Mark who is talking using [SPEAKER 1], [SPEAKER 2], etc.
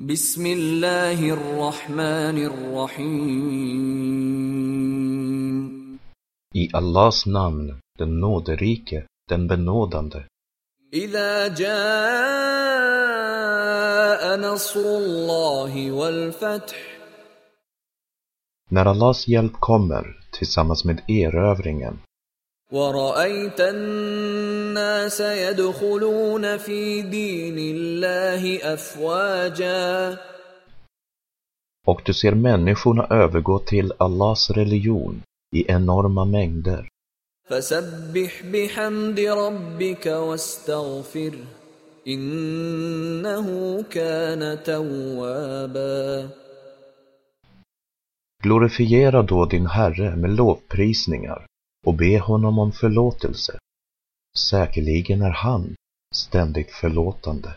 [SPEAKER 1] بسم الله الرحمن الرحيم
[SPEAKER 2] I Allahs namn, den nåderike, den benådande.
[SPEAKER 1] إذا جاء نصر الله والفتح
[SPEAKER 2] När Allahs hjälp kommer tillsammans med erövringen
[SPEAKER 1] ورأيت الناس يدخلون في دين الله أفواجا
[SPEAKER 2] och du ser människorna övergå till Allahs religion i enorma mängder.
[SPEAKER 1] فسبح بحمد ربك واستغفره إنه كان توابا
[SPEAKER 2] Glorifiera då din Herre med lovprisningar och be honom om förlåtelse. Säkerligen är han ständigt förlåtande.